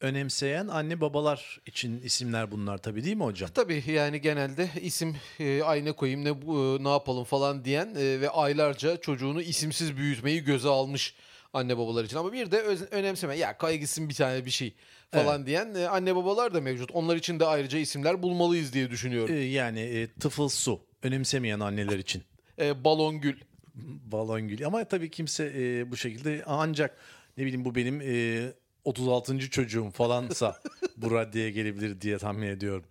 önemseyen anne babalar için isimler bunlar tabii değil mi hocam? Tabii yani genelde isim e, ay ne koyayım ne bu- e, ne yapalım falan diyen e, ve aylarca çocuğunu isimsiz büyütmeyi göze almış anne babalar için. Ama bir de öz- önemseme ya koy gitsin bir tane bir şey falan diyen e, anne babalar da mevcut. Onlar için de ayrıca isimler bulmalıyız diye düşünüyorum. Ee, yani e, tıfıl su önemsemeyen anneler için. E, balon gül. Balon gül. Ama tabii kimse e, bu şekilde ancak ne bileyim bu benim e, 36. çocuğum falansa bu raddeye gelebilir diye tahmin ediyorum.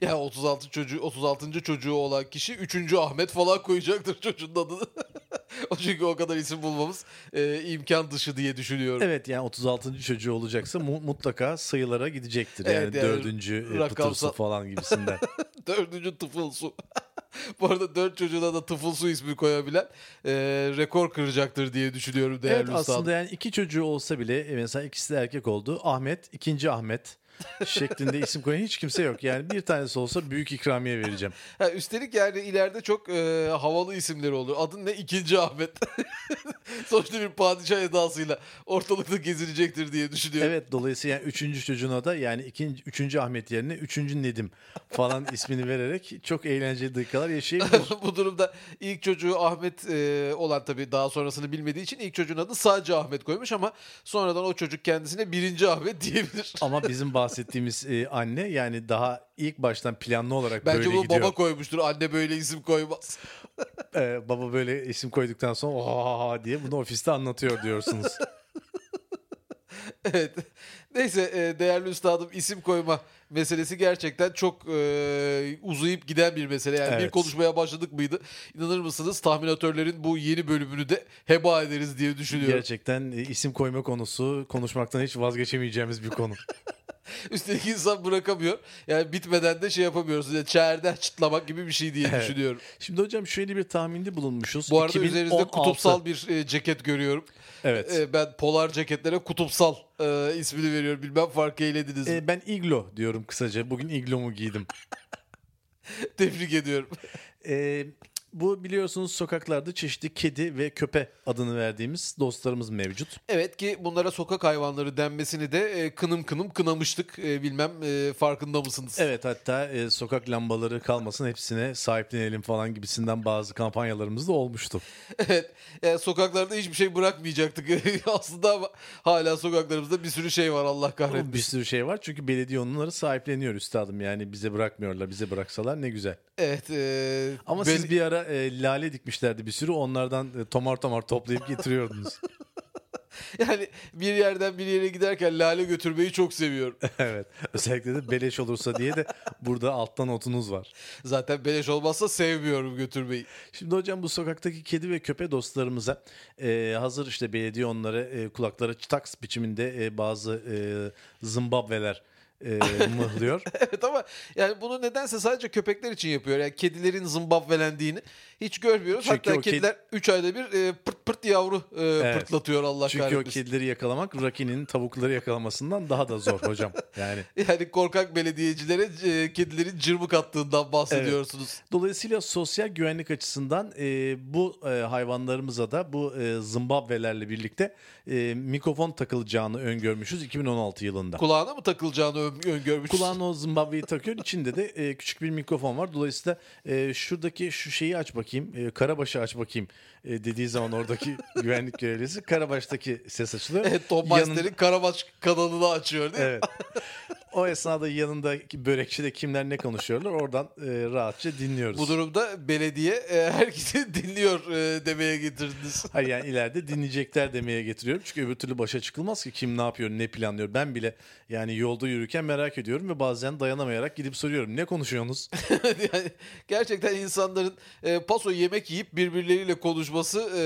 Ya 36 çocuğu 36. çocuğu olan kişi 3. Ahmet falan koyacaktır çocuğun adını. o çünkü o kadar isim bulmamız e, imkan dışı diye düşünüyorum. Evet yani 36. çocuğu olacaksa mu- mutlaka sayılara gidecektir. Evet, yani, yani dördüncü e, rakamsal- pıtırsı falan gibisinden. Dördüncü tıfılsu. Bu arada dört çocuğuna da tıfılsu ismi koyabilen e, rekor kıracaktır diye düşünüyorum değerli evet üstadım. aslında yani iki çocuğu olsa bile e, mesela ikisi de erkek oldu. Ahmet, ikinci Ahmet şeklinde isim koyan hiç kimse yok. Yani bir tanesi olsa büyük ikramiye vereceğim. Ha, üstelik yani ileride çok e, havalı isimleri olur. Adın ne? İkinci Ahmet. Sonuçta bir padişah edasıyla ortalıkta gezilecektir diye düşünüyorum. Evet dolayısıyla yani üçüncü çocuğuna da yani ikinci, üçüncü Ahmet yerine üçüncü Nedim falan ismini vererek çok eğlenceli dakikalar yaşayabilir. Bu durumda ilk çocuğu Ahmet e, olan tabii daha sonrasını bilmediği için ilk çocuğun adı sadece Ahmet koymuş ama sonradan o çocuk kendisine birinci Ahmet diyebilir. Ama bizim bahsettiğimiz e, anne yani daha ilk baştan planlı olarak Bence böyle gidiyor. baba koymuştur. Anne böyle isim koymaz. Ee, baba böyle isim koyduktan sonra oha diye bunu ofiste anlatıyor diyorsunuz. evet. Neyse e, değerli üstadım isim koyma meselesi gerçekten çok e, uzayıp giden bir mesele. Yani bir Evet. konuşmaya başladık mıydı? İnanır mısınız tahminatörlerin bu yeni bölümünü de heba ederiz diye düşünüyorum. Gerçekten e, isim koyma konusu konuşmaktan hiç vazgeçemeyeceğimiz bir konu. Üstelik insan bırakamıyor. Yani bitmeden de şey yapamıyoruz. Yani çerden çıtlamak gibi bir şey diye Evet. düşünüyorum. Şimdi hocam şöyle bir tahminde bulunmuşuz. Bu arada üzerinizde 2016 kutupsal bir e, ceket görüyorum. Evet. E, ben polar ceketlere kutupsal e, ismini veriyorum. Bilmem fark eylediniz mi? Ben iglo diyorum kısaca. Bugün iglomu giydim. Tebrik ediyorum. Ee, bu biliyorsunuz sokaklarda çeşitli kedi ve köpe adını verdiğimiz dostlarımız mevcut. Evet ki bunlara sokak hayvanları denmesini de e, kınım kınım kınamıştık. E, bilmem e, farkında mısınız? Evet hatta e, sokak lambaları kalmasın hepsine sahiplenelim falan gibisinden bazı kampanyalarımız da olmuştu. Evet. Yani sokaklarda hiçbir şey bırakmayacaktık aslında ama hala sokaklarımızda bir sürü şey var Allah kahretmesin. Bir sürü şey var çünkü belediye onları sahipleniyor üstadım. Yani bize bırakmıyorlar. Bize bıraksalar ne güzel. Evet. e, Ama ben- siz bir ara e, lale dikmişlerdi bir sürü. Onlardan e, tomar tomar toplayıp getiriyordunuz. Yani bir yerden bir yere giderken lale götürmeyi çok seviyorum. evet. Özellikle de beleş olursa diye de burada alttan notunuz var. Zaten beleş olmazsa sevmiyorum götürmeyi. Şimdi hocam bu sokaktaki kedi ve köpek dostlarımıza e, hazır işte belediye onlara e, kulaklara çıtaks biçiminde e, bazı e, Zimbabweler e, mıhlıyor. Evet ama yani bunu nedense sadece köpekler için yapıyor. Yani kedilerin zımbabvelendiğini hiç görmüyoruz. Çünkü Hatta o kedi- kediler 3 ayda bir e, pırt pırt yavru e, pırtlatıyor Allah Çünkü o kahretmesin. kedileri yakalamak Rocky'nin tavukları yakalamasından daha da zor hocam. Yani Yani korkak belediyecilere e, kedilerin cırmık attığından bahsediyorsunuz. Dolayısıyla sosyal güvenlik açısından e, bu e, hayvanlarımıza da bu e, Zimbabwe'lerle birlikte e, mikrofon takılacağını öngörmüşüz 2016 yılında. Kulağına mı takılacağını ön- öngörmüş? Kulağına o Zimbabwe'yi takıyor. İçinde de e, küçük bir mikrofon var. Dolayısıyla e, şuradaki şu şeyi aç bakayım. E, karabaşı aç bakayım e, dediği zaman oradaki güvenlik görevlisi karabaştaki ses açılıyor. Evet, Tom Meister'in Karabaş kanalını açıyor değil mi? Evet. O esnada yanındaki börekçide kimler ne konuşuyorlar oradan e, rahatça dinliyoruz. Bu durumda belediye e, herkesi dinliyor e, demeye getirdiniz. Hayır yani ileride dinleyecekler demeye getiriyorum. Çünkü öbür türlü başa çıkılmaz ki kim ne yapıyor, ne planlıyor. Ben bile yani yolda yürürken merak ediyorum ve bazen dayanamayarak gidip soruyorum. Ne konuşuyorsunuz? yani gerçekten insanların e, paso yemek yiyip birbirleriyle konuşması e,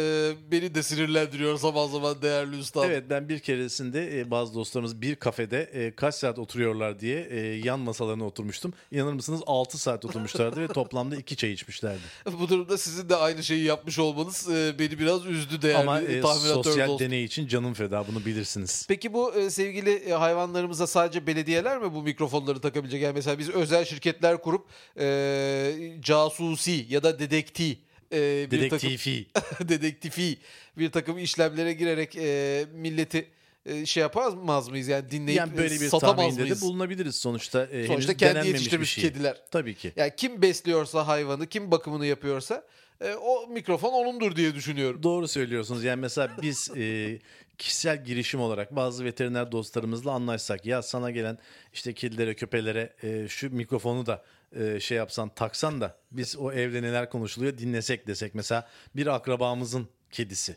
beni de sinirlendiriyor zaman zaman değerli üstad. Evet ben bir keresinde e, bazı dostlarımız bir kafede e, kaç saat oturuyorlar diye e, yan masalarına oturmuştum. İnanır mısınız 6 saat oturmuşlardı ve toplamda 2 çay içmişlerdi. Bu durumda sizin de aynı şeyi yapmış olmanız e, beni biraz üzdü değerli Ama e, sosyal dostum. deney için canım feda bunu bilirsiniz. Peki bu e, sevgili e, hayvanlarımıza sadece belediyeler mi bu mikrofonları takabilecek? Yani mesela biz özel şirketler kurup e, casusi ya da dedekti e, bir takım Dedektifi. dedektifi bir takım işlemlere girerek e, milleti e, şey yapamaz mıyız yani dinleyip Yani böyle bir satamaz tahminde de mıyız? bulunabiliriz sonuçta. E, Sonuçta kendi yetiştirmiş bir şey. kediler. Tabii ki. Yani kim besliyorsa hayvanı, kim bakımını yapıyorsa e, o mikrofon onundur diye düşünüyorum. Doğru söylüyorsunuz. Yani mesela biz e, kişisel girişim olarak bazı veteriner dostlarımızla anlaşsak ya sana gelen işte kedilere köpeklere e, şu mikrofonu da e, şey yapsan taksan da biz o evde neler konuşuluyor dinlesek desek mesela bir akrabamızın kedisi.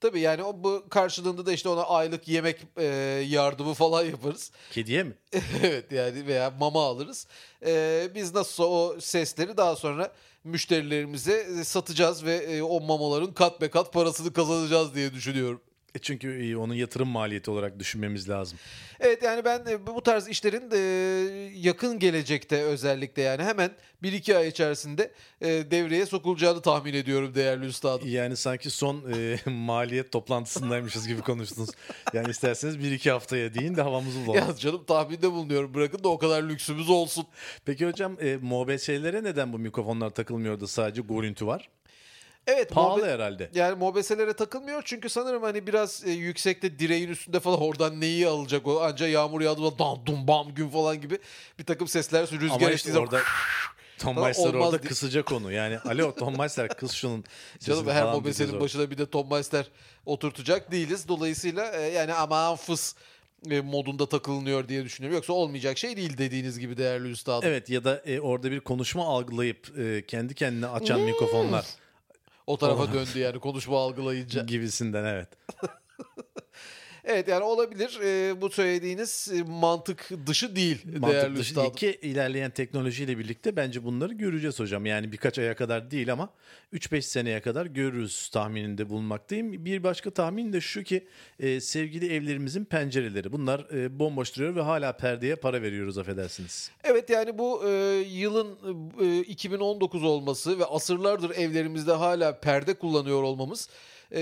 Tabii yani o bu karşılığında da işte ona aylık yemek e, yardımı falan yaparız. Kediye mi? evet yani veya mama alırız. E, biz nasılsa o sesleri daha sonra müşterilerimize e, satacağız ve e, o mamaların kat be kat parasını kazanacağız diye düşünüyorum. E çünkü e, onun yatırım maliyeti olarak düşünmemiz lazım. Evet yani ben e, bu tarz işlerin e, yakın gelecekte özellikle yani hemen 1-2 ay içerisinde devreye sokulacağını tahmin ediyorum değerli üstadım. Yani sanki son e, maliyet toplantısındaymışız gibi konuştunuz. Yani isterseniz bir iki haftaya deyin de havamızı bulalım. Ya canım tahminde bulunuyorum bırakın da o kadar lüksümüz olsun. Peki hocam e, neden bu mikrofonlar takılmıyordu sadece görüntü var? Evet Pahalı muhabbet- herhalde. Yani mobeselere takılmıyor çünkü sanırım hani biraz e, yüksekte direğin üstünde falan oradan neyi alacak o anca yağmur yağdığında dan dum bam gün falan gibi bir takım sesler rüzgar Ama işte zaman orada Tom Meister orada diye. kısacak onu. Yani alo Tom Meister kıs şunun canım her mobeselin başına bir de Tom Meister oturtacak değiliz. Dolayısıyla e, yani aman fıs e, modunda takılınıyor diye düşünüyorum. Yoksa olmayacak şey değil dediğiniz gibi değerli üstadım. Evet ya da e, orada bir konuşma algılayıp e, kendi kendine açan mikrofonlar O tarafa döndü yani konuşma algılayınca. gibisinden evet. Evet yani olabilir. E, bu söylediğiniz e, mantık dışı değil değerli Mantık dışı üstadım. ki ilerleyen teknolojiyle birlikte bence bunları göreceğiz hocam. Yani birkaç aya kadar değil ama 3-5 seneye kadar görürüz tahmininde bulunmaktayım. Bir başka tahmin de şu ki e, sevgili evlerimizin pencereleri. Bunlar e, bomboş duruyor ve hala perdeye para veriyoruz affedersiniz. Evet yani bu e, yılın e, 2019 olması ve asırlardır evlerimizde hala perde kullanıyor olmamız e,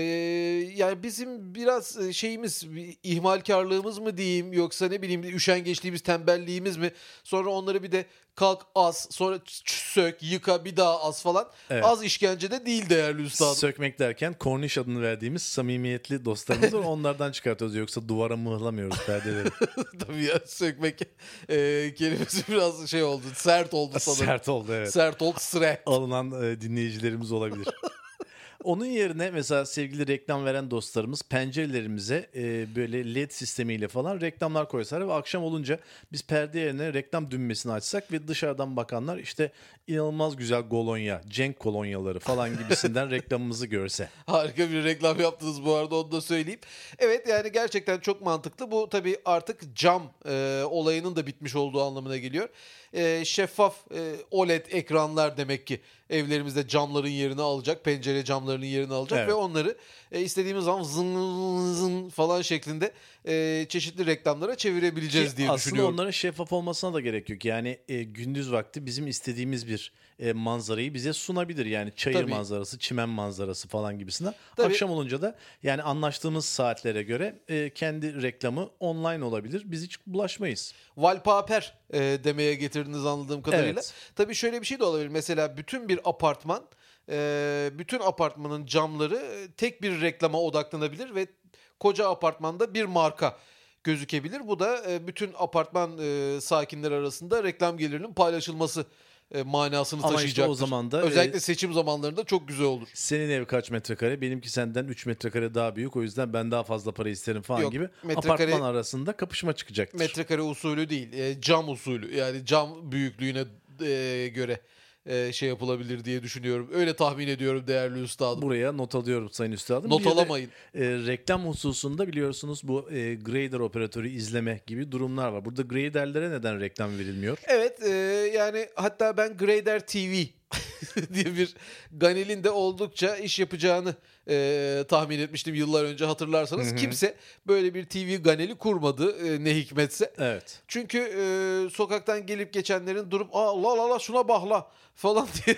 yani bizim biraz e, şeyimiz ihmalkarlığımız mı diyeyim yoksa ne bileyim üşengeçliğimiz tembelliğimiz mi sonra onları bir de kalk as sonra sök yıka bir daha as falan Evet. az işkence de değil değerli üstadım. Sökmek derken Cornish adını verdiğimiz samimiyetli dostlarımız var. Onlardan çıkartıyoruz. Yoksa duvara mıhlamıyoruz perdeleri. Tabii ya sökmek e, kelimesi biraz şey oldu sert oldu sanırım. Sert oldu evet. Sert oldu sre. alınan e, dinleyicilerimiz olabilir. Onun yerine mesela sevgili reklam veren dostlarımız pencerelerimize e, böyle led sistemiyle falan reklamlar koysalar ve akşam olunca biz perde yerine reklam düğmesini açsak ve dışarıdan bakanlar işte inanılmaz güzel kolonya, Cenk kolonyaları falan gibisinden reklamımızı görse. Harika bir reklam yaptınız bu arada onu da söyleyeyim. Evet yani gerçekten çok mantıklı. Bu tabii artık cam e, olayının da bitmiş olduğu anlamına geliyor. E, şeffaf e, OLED ekranlar demek ki evlerimizde camların yerini alacak. Pencere camlarının yerini alacak Evet. ve onları e, istediğimiz zaman zın zın falan şeklinde e, çeşitli reklamlara çevirebileceğiz Ki diye aslında düşünüyorum. onların şeffaf olmasına da gerek yok. Yani e, gündüz vakti bizim istediğimiz bir e, manzarayı bize sunabilir. Yani çayır Tabii. manzarası, çimen manzarası falan gibisinden. Tabii. Akşam olunca da yani anlaştığımız saatlere göre e, kendi reklamı online olabilir. Biz hiç bulaşmayız. Valpaper e, demeye getirdiniz anladığım kadarıyla. Evet. Tabii şöyle bir şey de olabilir. Mesela bütün bir apartman, e, bütün apartmanın camları tek bir reklama odaklanabilir ve koca apartmanda bir marka gözükebilir. Bu da e, bütün apartman e, sakinleri arasında reklam gelirinin paylaşılması e, manasını Ama işte taşıyacaktır. o zaman da, Özellikle e, seçim zamanlarında çok güzel olur. Senin ev kaç metrekare? Benimki senden 3 metrekare daha büyük. O yüzden ben daha fazla para isterim falan Yok, gibi. metrekare- Apartman arasında kapışma çıkacaktır. Metrekare usulü değil, e, cam usulü. Yani cam büyüklüğüne e, göre e, şey yapılabilir diye düşünüyorum. Öyle tahmin ediyorum değerli üstadım. Buraya not alıyorum Sayın Üstadım. Not Bir de, alamayın. e, reklam hususunda biliyorsunuz bu e, grader operatörü izleme gibi durumlar var. Burada graderlere neden reklam verilmiyor? Evet e, yani hatta ben Grader TV diye bir Ganel'in de oldukça iş yapacağını e, tahmin etmiştim yıllar önce hatırlarsanız. Kimse böyle bir TV Ganel'i kurmadı e, ne hikmetse. Evet. Çünkü e, sokaktan gelip geçenlerin durup Aa, la la la şuna bak la falan diye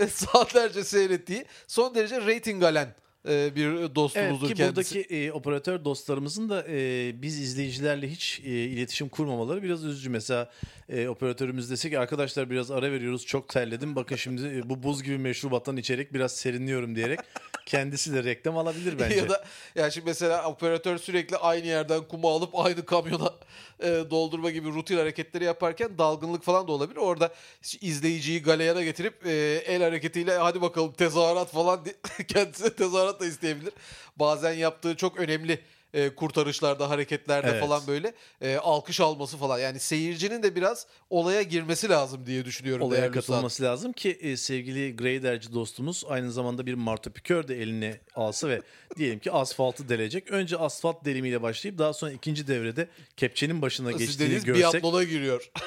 saatlerce seyrettiği son derece rating alen e, bir Evet dostumuzdur ki kendisi. buradaki e, operatör dostlarımızın da e, biz izleyicilerle hiç e, iletişim kurmamaları biraz üzücü. Mesela e, operatörümüz dese ki arkadaşlar biraz ara veriyoruz çok terledim. Bakın şimdi e, bu buz gibi meşrubattan içerek biraz serinliyorum diyerek Kendisi de reklam alabilir bence. ya da yani şimdi mesela operatör sürekli aynı yerden kumu alıp aynı kamyona e, doldurma gibi rutin hareketleri yaparken dalgınlık falan da olabilir. Orada izleyiciyi galeyana getirip e, el hareketiyle hadi bakalım tezahürat falan kendisine tezahürat da isteyebilir. Bazen yaptığı çok önemli e, kurtarışlarda, hareketlerde Evet. falan böyle e, alkış alması falan. Yani seyircinin de biraz olaya girmesi lazım diye düşünüyorum. olaya katılması lazım ki e, sevgili graderci dostumuz aynı zamanda bir martopikör de eline alsa ve diyelim ki asfaltı delecek. Önce asfalt delimiyle başlayıp daha sonra ikinci devrede kepçenin başına Siz geçtiğini dediğiniz görsek. biatlona giriyor.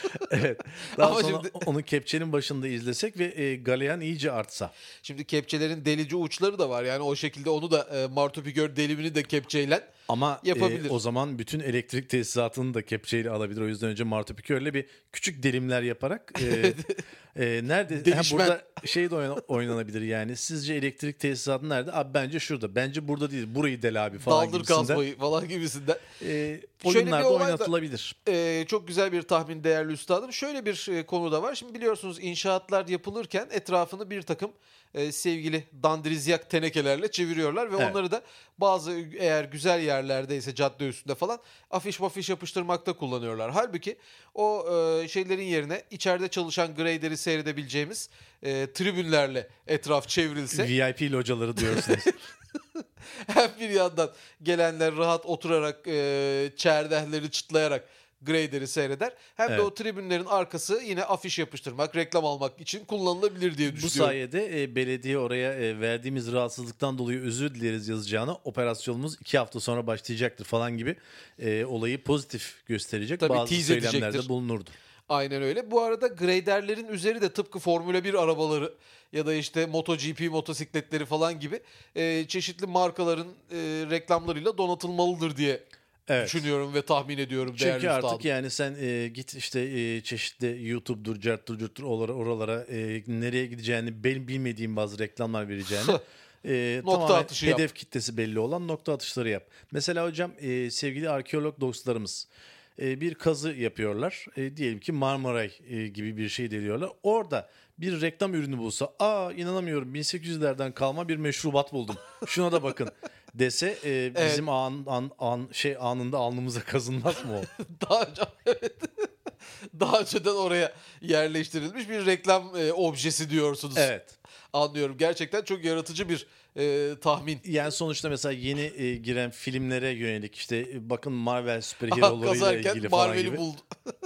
evet. Daha Ama sonra şimdi- onu kepçenin başında izlesek ve e, galeyan iyice artsa. Şimdi kepçelerin delici uçları da var. Yani o şekilde onu da e, martopikör delimini de kepçeyle Ama e, Yapabilir. o zaman bütün elektrik tesisatını da kepçeyle alabilir. O yüzden önce martopikörle bir küçük delimler yaparak e, e, nerede ha, burada şey de oyna- oynanabilir yani. Sizce elektrik tesisatı nerede? Abi bence şurada. Bence burada değil. Burayı del abi falan daldır gibisinden. kazmayı falan gibisinden. E, Şöyle bir oyunlarda olay da- oynatılabilir. Ee, çok güzel bir tahmin değerli üstadım. Şöyle bir e, konu da var. Şimdi biliyorsunuz inşaatlar yapılırken etrafını bir takım e, sevgili dandrizyak tenekelerle çeviriyorlar ve Evet. onları da bazı eğer güzel yerlerdeyse cadde üstünde falan afiş mafiş yapıştırmakta kullanıyorlar. Halbuki o e, şeylerin yerine içeride çalışan grader'i seyredebileceğimiz e, tribünlerle etraf çevrilse VIP locaları diyorsunuz. hem bir yandan gelenler rahat oturarak e, çerdehleri çıtlayarak grader'i seyreder. Hem de Evet. o tribünlerin arkası yine afiş yapıştırmak, reklam almak için kullanılabilir diye Bu düşünüyorum. sayede e, belediye oraya e, verdiğimiz rahatsızlıktan dolayı özür dileriz yazacağına operasyonumuz iki hafta sonra başlayacaktır falan gibi e, olayı pozitif gösterecek Tabii bazı söylemlerde edecektir. bulunurdu. Aynen öyle. Bu arada graderlerin üzeri de tıpkı Formula 1 arabaları ya da işte MotoGP motosikletleri falan gibi e, çeşitli markaların e, reklamlarıyla donatılmalıdır diye Evet. düşünüyorum ve tahmin ediyorum değerli Çünkü artık üstadım. yani sen e, git işte e, çeşitli YouTube'dur, carttır, curttur oralara, oralara e, nereye gideceğini ben bilmediğim bazı reklamlar vereceğini e, Nokta tamamen atışı yap. hedef kitlesi belli olan nokta atışları yap. Mesela hocam e, sevgili arkeolog dostlarımız e, bir kazı yapıyorlar. E, diyelim ki Marmaray e, gibi bir şey deliyorlar. Orada bir reklam ürünü bulsa aa inanamıyorum 1800'lerden kalma bir meşrubat buldum. Şuna da bakın dese e, bizim an, an, an, şey anında alnımıza kazınmaz mı o? Daha önce evet. Daha önceden oraya yerleştirilmiş bir reklam e, objesi diyorsunuz. Evet. Anlıyorum. Gerçekten çok yaratıcı bir e, tahmin. Yani sonuçta mesela yeni e, giren filmlere yönelik işte e, bakın Marvel süperherolarıyla ilgili falan Marvel'i gibi. buldu.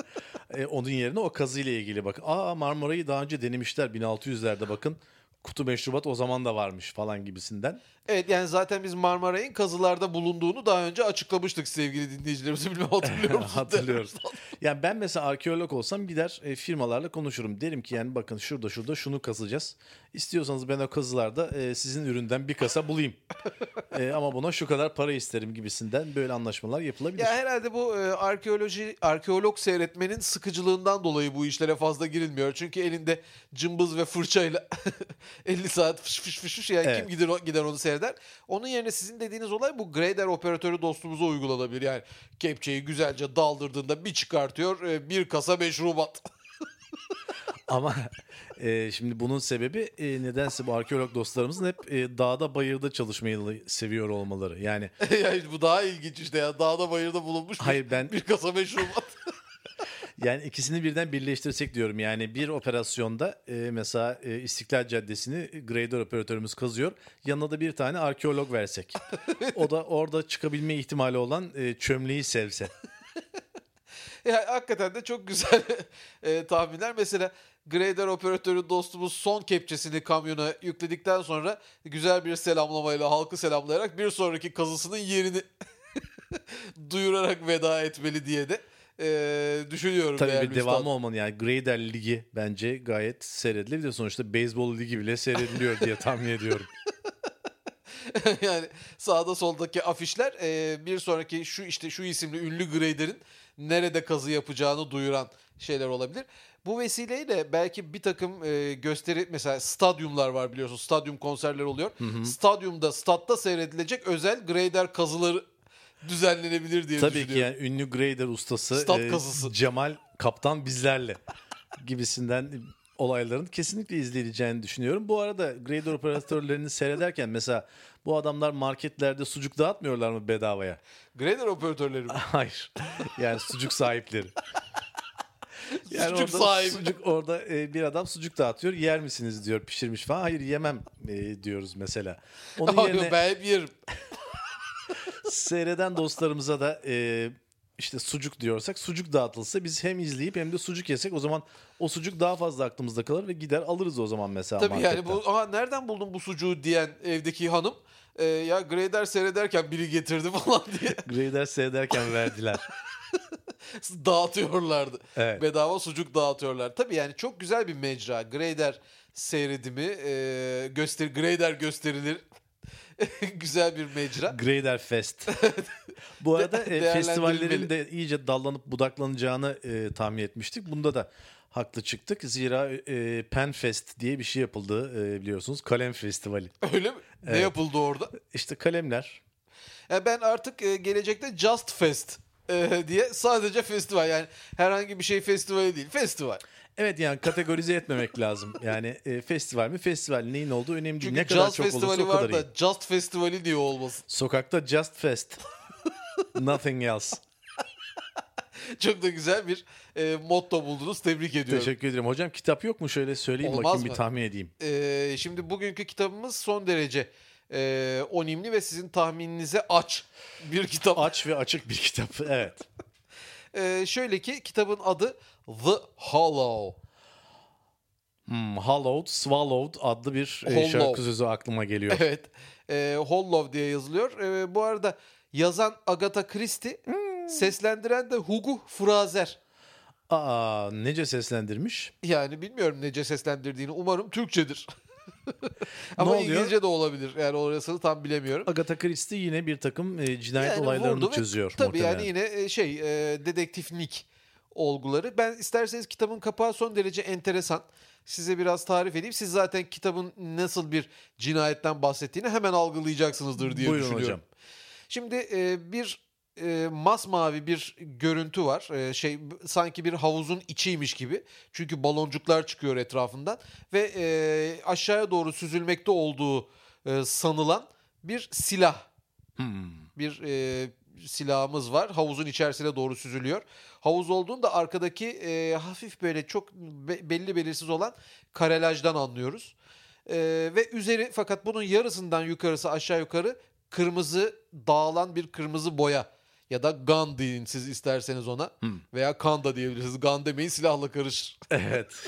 E, onun yerine o kazıyla ilgili bakın. Aa Marmara'yı daha önce denemişler 1600'lerde bakın. Kutu meşrubat o zaman da varmış falan gibisinden. Evet yani zaten biz Marmaray'ın kazılarda bulunduğunu daha önce açıklamıştık sevgili dinleyicilerimizi bilmem hatırlıyor musunuz? Hatırlıyoruz. Yani ben mesela arkeolog olsam gider e, firmalarla konuşurum. Derim ki yani bakın şurada şurada şunu kazacağız. İstiyorsanız ben o kazılarda e, sizin üründen bir kasa bulayım. E, ama buna şu kadar para isterim gibisinden böyle anlaşmalar yapılabilir. Ya herhalde bu e, arkeoloji arkeolog seyretmenin sıkıcılığından dolayı bu işlere fazla girilmiyor. Çünkü elinde cımbız ve fırçayla 50 saat fış fış fış fış yani Evet. kim gider gider onu seyreder. Onun yerine sizin dediğiniz olay bu grader operatörü dostumuza uygulanabilir. Yani kepçeyi güzelce daldırdığında bir çıkartıyor e, bir kasa meşrubat. Ama e, şimdi bunun sebebi e, nedense bu arkeolog dostlarımızın hep e, dağda bayırda çalışmayı seviyor olmaları. Yani yani bu daha ilginç işte ya dağda bayırda bulunmuş bir, Hayır, ben- bir kasa meşrubat. yani ikisini birden birleştirsek diyorum. Yani bir operasyonda e, mesela e, İstiklal Caddesi'ni grader operatörümüz kazıyor. Yanına da bir tane arkeolog versek. o da orada çıkabilme ihtimali olan e, çömleği sevse. Ya hakikaten de çok güzel e, tahminler. Mesela grader operatörü dostumuz son kepçesini kamyona yükledikten sonra güzel bir selamlamayla halkı selamlayarak bir sonraki kazısının yerini duyurarak veda etmeli diye de e, düşünüyorum. Tabii bir devamı olmalı yani Grader Ligi bence gayet seyredilebilir. Sonuçta beyzbol ligi bile seyrediliyor diye tahmin ediyorum. yani sağda soldaki afişler e, bir sonraki şu işte şu isimli ünlü grader'in nerede kazı yapacağını duyuran şeyler olabilir. Bu vesileyle belki bir takım e, gösteri mesela stadyumlar var biliyorsun. Stadyum konserler oluyor. Stadyumda, statta seyredilecek özel grader kazıları düzenlenebilir diye Tabii ki düşünüyorum. yani ünlü grader ustası Stat e, kazısı. Cemal Kaptan bizlerle gibisinden olayların kesinlikle izleyileceğini düşünüyorum. Bu arada grader operatörlerini seyrederken mesela bu adamlar marketlerde sucuk dağıtmıyorlar mı bedavaya? Grader operatörleri mi? Hayır. Yani sucuk sahipleri. Yani Sucuk orada sahibi. Sucuk, orada e, bir adam sucuk dağıtıyor. Yer misiniz diyor pişirmiş falan. Hayır yemem e, diyoruz mesela. Onun Abi yerine ben hep yerim. Seyreden dostlarımıza da e, işte sucuk diyorsak sucuk dağıtılsa biz hem izleyip hem de sucuk yesek o zaman o sucuk daha fazla aklımızda kalır ve gider alırız o zaman mesela Tabii marketten. yani bu Aa, nereden buldun bu sucuğu diyen evdeki hanım e, ya Grader seyrederken biri getirdi falan diye Grader seyrederken verdiler. dağıtıyorlardı. Evet. Bedava sucuk dağıtıyorlar. Tabii yani çok güzel bir mecra. Grader seyredimi, e, göster Grader gösterilir. güzel bir mecra. Grader Fest. Bu arada e, festivallerin de iyice dallanıp budaklanacağını e, tahmin etmiştik. Bunda da haklı çıktık. Zira e, Pen Fest diye bir şey yapıldı e, biliyorsunuz. Kalem Festivali. Öyle mi? Ne Evet. yapıldı orada? İşte kalemler. Yani ben artık e, gelecekte Just Fest e, diye sadece festival yani herhangi bir şey festivali değil festival. Evet yani kategorize etmemek lazım. Yani e, festival mi festival neyin olduğu önemli değil. Çünkü Ne kadar Just çok olursa Festivali o kadar var iyi. da Just Festivali diye olmasın. Sokakta Just Fest. Nothing else. Çok da güzel bir e, motto buldunuz. Tebrik ediyorum. Teşekkür ederim. Hocam kitap yok mu? Şöyle söyleyeyim Olmaz bakayım mı? bir tahmin edeyim. E, şimdi bugünkü kitabımız son derece e, onimli ve sizin tahmininize aç bir kitap. Aç ve açık bir kitap. Evet. E, şöyle ki kitabın adı The Hollow. Hmm, Hollowed, Swallowed adlı bir e, Hollow. şarkı sözü aklıma geliyor. Evet. E, Hollow diye yazılıyor. E, bu arada yazan Agatha Christie, seslendiren de Hugo Frazer. Aa, nece seslendirmiş? Yani bilmiyorum nece seslendirdiğini. Umarım Türkçedir. Ama oluyor? İngilizce de olabilir. Yani orasını tam bilemiyorum. Agatha Christie yine bir takım e, cinayet Yani olaylarını çözüyor Tabii muhtemelen. yani yine e, şey e, dedektiflik olguları. Ben isterseniz kitabın kapağı son derece enteresan. Size biraz tarif edeyim. Siz zaten kitabın nasıl bir cinayetten bahsettiğini hemen algılayacaksınızdır diye Buyurun düşünüyorum. hocam. Şimdi e, bir e, masmavi bir görüntü var. E, şey sanki bir havuzun içiymiş gibi. Çünkü baloncuklar çıkıyor etrafından ve e, aşağıya doğru süzülmekte olduğu e, sanılan bir silah Hmm. bir e, silahımız var. Havuzun içerisine doğru süzülüyor. Havuz olduğunda arkadaki e, hafif böyle çok be- belli belirsiz olan karelajdan anlıyoruz. E, ve üzeri fakat bunun yarısından yukarısı aşağı yukarı kırmızı dağılan bir kırmızı boya. Ya da gun deyin siz isterseniz ona. Veya kan da diyebilirsiniz. Gun demeyin silahla karışır. Evet.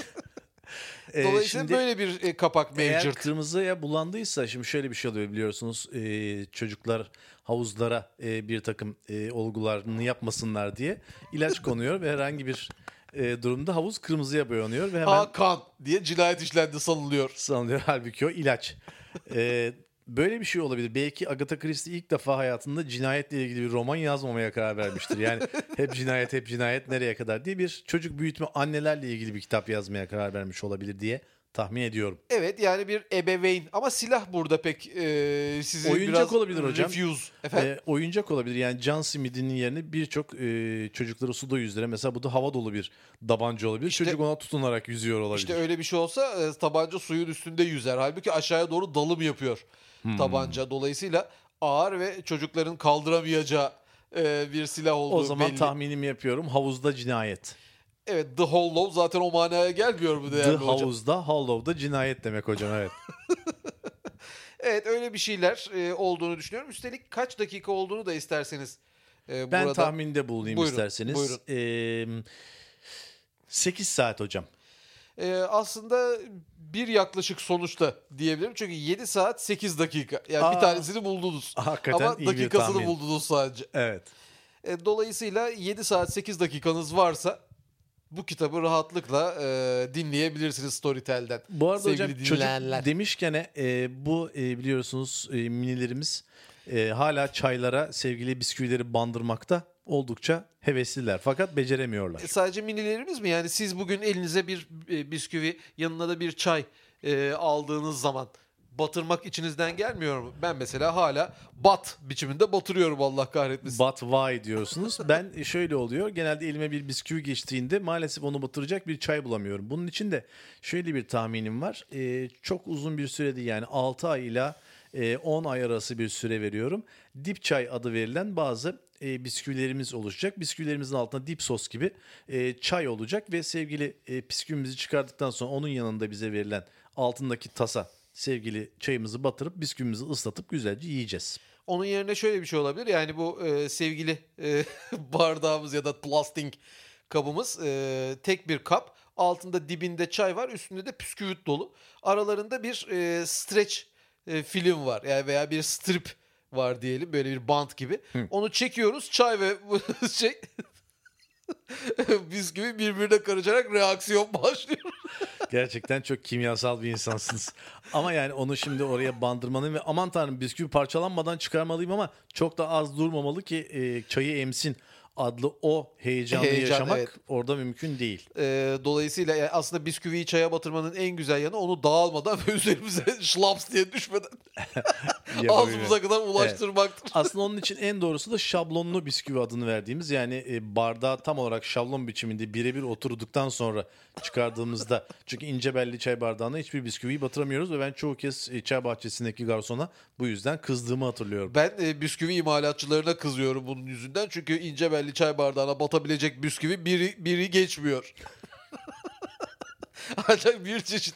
E, Dolayısıyla şimdi böyle bir e, kapak eğer mevcut. kırmızıya bulandıysa şimdi şöyle bir şey oluyor biliyorsunuz. E, çocuklar havuzlara e, bir takım e, olgularını yapmasınlar diye ilaç konuyor ve herhangi bir e, durumda havuz kırmızıya boyanıyor ve hemen Ha kan diye cinayet işlendi sanılıyor. sanılıyor. Halbuki o ilaç. Ee, böyle bir şey olabilir. Belki Agatha Christie ilk defa hayatında cinayetle ilgili bir roman yazmamaya karar vermiştir. Yani hep cinayet hep cinayet nereye kadar diye bir çocuk büyütme annelerle ilgili bir kitap yazmaya karar vermiş olabilir diye tahmin ediyorum. Evet yani bir ebeveyn ama silah burada pek e, sizi Oyuncak biraz olabilir hocam. refuse. Efendim? Ee, oyuncak olabilir. Yani John Smith'in yerine birçok e, çocukları suda yüzdüren mesela bu da hava dolu bir tabanca olabilir. İşte- Çocuk ona tutunarak yüzüyor olabilir. işte öyle bir şey olsa e, tabanca suyun üstünde yüzer. Halbuki aşağıya doğru dalım yapıyor Hmm. tabanca. Dolayısıyla ağır ve çocukların kaldıramayacağı e, bir silah olduğu o zaman belli. tahminimi yapıyorum. Havuzda cinayet. Evet The Hollow zaten o manaya gelmiyor The değerli hocam? Havuz'da, Hollow'da cinayet demek hocam evet. Evet öyle bir şeyler e, olduğunu düşünüyorum. Üstelik kaç dakika olduğunu da isterseniz e, Ben burada. tahminde bulunayım Buyurun, isterseniz. buyurun. Ee, 8 saat hocam. Ee, aslında bir yaklaşık sonuçta diyebilirim. Çünkü 7 saat 8 dakika. Yani Aa. bir tanesini buldunuz. Hakikaten Ama dakikasını buldunuz sadece. Evet. E, dolayısıyla 7 saat 8 dakikanız varsa bu kitabı rahatlıkla e, dinleyebilirsiniz Storytel'den. Bu arada Sevgili hocam çocuk dinleyenler. demişken e, bu e, biliyorsunuz e, minilerimiz e, hala çaylara sevgili bisküvileri bandırmakta oldukça hevesliler. Fakat beceremiyorlar. E, sadece minilerimiz mi? Yani siz bugün elinize bir e, bisküvi yanına da bir çay e, aldığınız zaman batırmak içinizden gelmiyor mu? Ben mesela hala bat biçiminde batırıyorum Allah kahretmesin. But why diyorsunuz. Ben şöyle oluyor. Genelde elime bir bisküvi geçtiğinde maalesef onu batıracak bir çay bulamıyorum. Bunun için de şöyle bir tahminim var. Ee, çok uzun bir sürede yani 6 ay ile 10 ay arası bir süre veriyorum. Dip çay adı verilen bazı e, bisküvilerimiz oluşacak. Bisküvilerimizin altında dip sos gibi e, çay olacak ve sevgili e, bisküvimizi çıkardıktan sonra onun yanında bize verilen altındaki tasa sevgili çayımızı batırıp bisküvimizi ıslatıp güzelce yiyeceğiz. Onun yerine şöyle bir şey olabilir. Yani bu e, sevgili e, bardağımız ya da plastik kabımız e, tek bir kap. Altında dibinde çay var, üstünde de püsküvit dolu. Aralarında bir e, stretch e, film var yani veya bir strip var diyelim böyle bir bant gibi. Onu çekiyoruz çay ve şey bisküvi birbirine karışarak reaksiyon başlıyor. Gerçekten çok kimyasal bir insansınız. ama yani onu şimdi oraya bandırmanın ve aman tanrım bisküvi parçalanmadan çıkarmalıyım ama çok da az durmamalı ki e, çayı emsin adlı o heyecanı Heyecan, yaşamak evet. orada mümkün değil. Ee, dolayısıyla yani aslında bisküviyi çaya batırmanın en güzel yanı onu dağılmadan ve üzerimize şlaps diye düşmeden ağzımıza kadar ulaştırmaktır. Aslında onun için en doğrusu da şablonlu bisküvi adını verdiğimiz yani e, bardağa tam olarak şablon biçiminde birebir oturduktan sonra çıkardığımızda çünkü ince belli çay bardağına hiçbir bisküviyi batıramıyoruz ve ben çoğu kez e, çay bahçesindeki garsona bu yüzden kızdığımı hatırlıyorum. Ben e, bisküvi imalatçılarına kızıyorum bunun yüzünden. Çünkü ince belli çay bardağına batabilecek bisküvi biri, biri geçmiyor. Ancak bir çeşit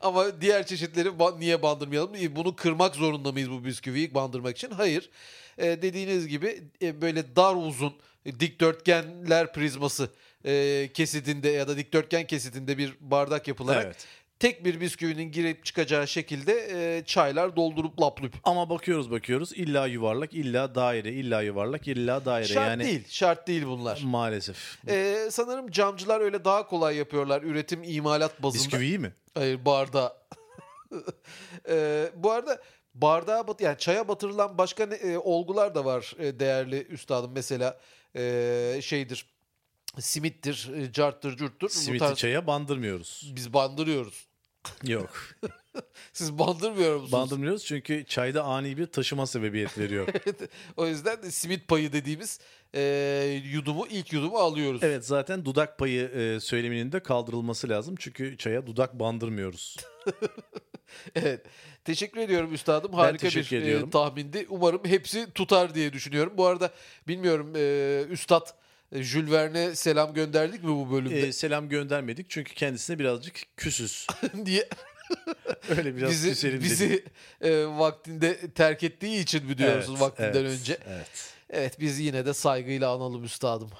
ama diğer çeşitleri ba- niye bandırmayalım? Bunu kırmak zorunda mıyız bu bisküviyi bandırmak için? Hayır. E, dediğiniz gibi e, böyle dar uzun dikdörtgenler prizması e, kesidinde ya da dikdörtgen kesidinde bir bardak yapılarak Evet. Tek bir bisküvinin girip çıkacağı şekilde e, çaylar doldurup laplup. Ama bakıyoruz bakıyoruz illa yuvarlak illa daire illa yuvarlak illa daire Şart yani değil, şart değil bunlar. maalesef. Ee, sanırım camcılar öyle daha kolay yapıyorlar üretim imalat bazında. Bisküviyi mi? Hayır bardağı. Ee, bu arada bardağa bat yani çaya batırılan başka ne, e, olgular da var e, değerli üstadım. Mesela e, şeydir simittir, e, carttır, curttur. Simiti tarz- çaya bandırmıyoruz. Biz bandırıyoruz. Yok. Siz bandırmıyor musunuz? Bandırmıyoruz çünkü çayda ani bir taşıma sebebiyet veriyor. o yüzden de simit payı dediğimiz e, yudumu ilk yudumu alıyoruz. Evet zaten dudak payı e, söyleminin de kaldırılması lazım. Çünkü çaya dudak bandırmıyoruz. Evet. Teşekkür ediyorum üstadım. Harika teşekkür bir e, ediyorum. tahmindi. Umarım hepsi tutar diye düşünüyorum. Bu arada bilmiyorum e, üstad e, Jules Verne'e selam gönderdik mi bu bölümde? E, selam göndermedik çünkü kendisine birazcık küsüz. diye Öyle biraz bizi küselim dedik. bizi e, vaktinde terk ettiği için mi diyorsunuz Evet, vaktinden evet, önce? Evet. Evet biz yine de saygıyla analım üstadım.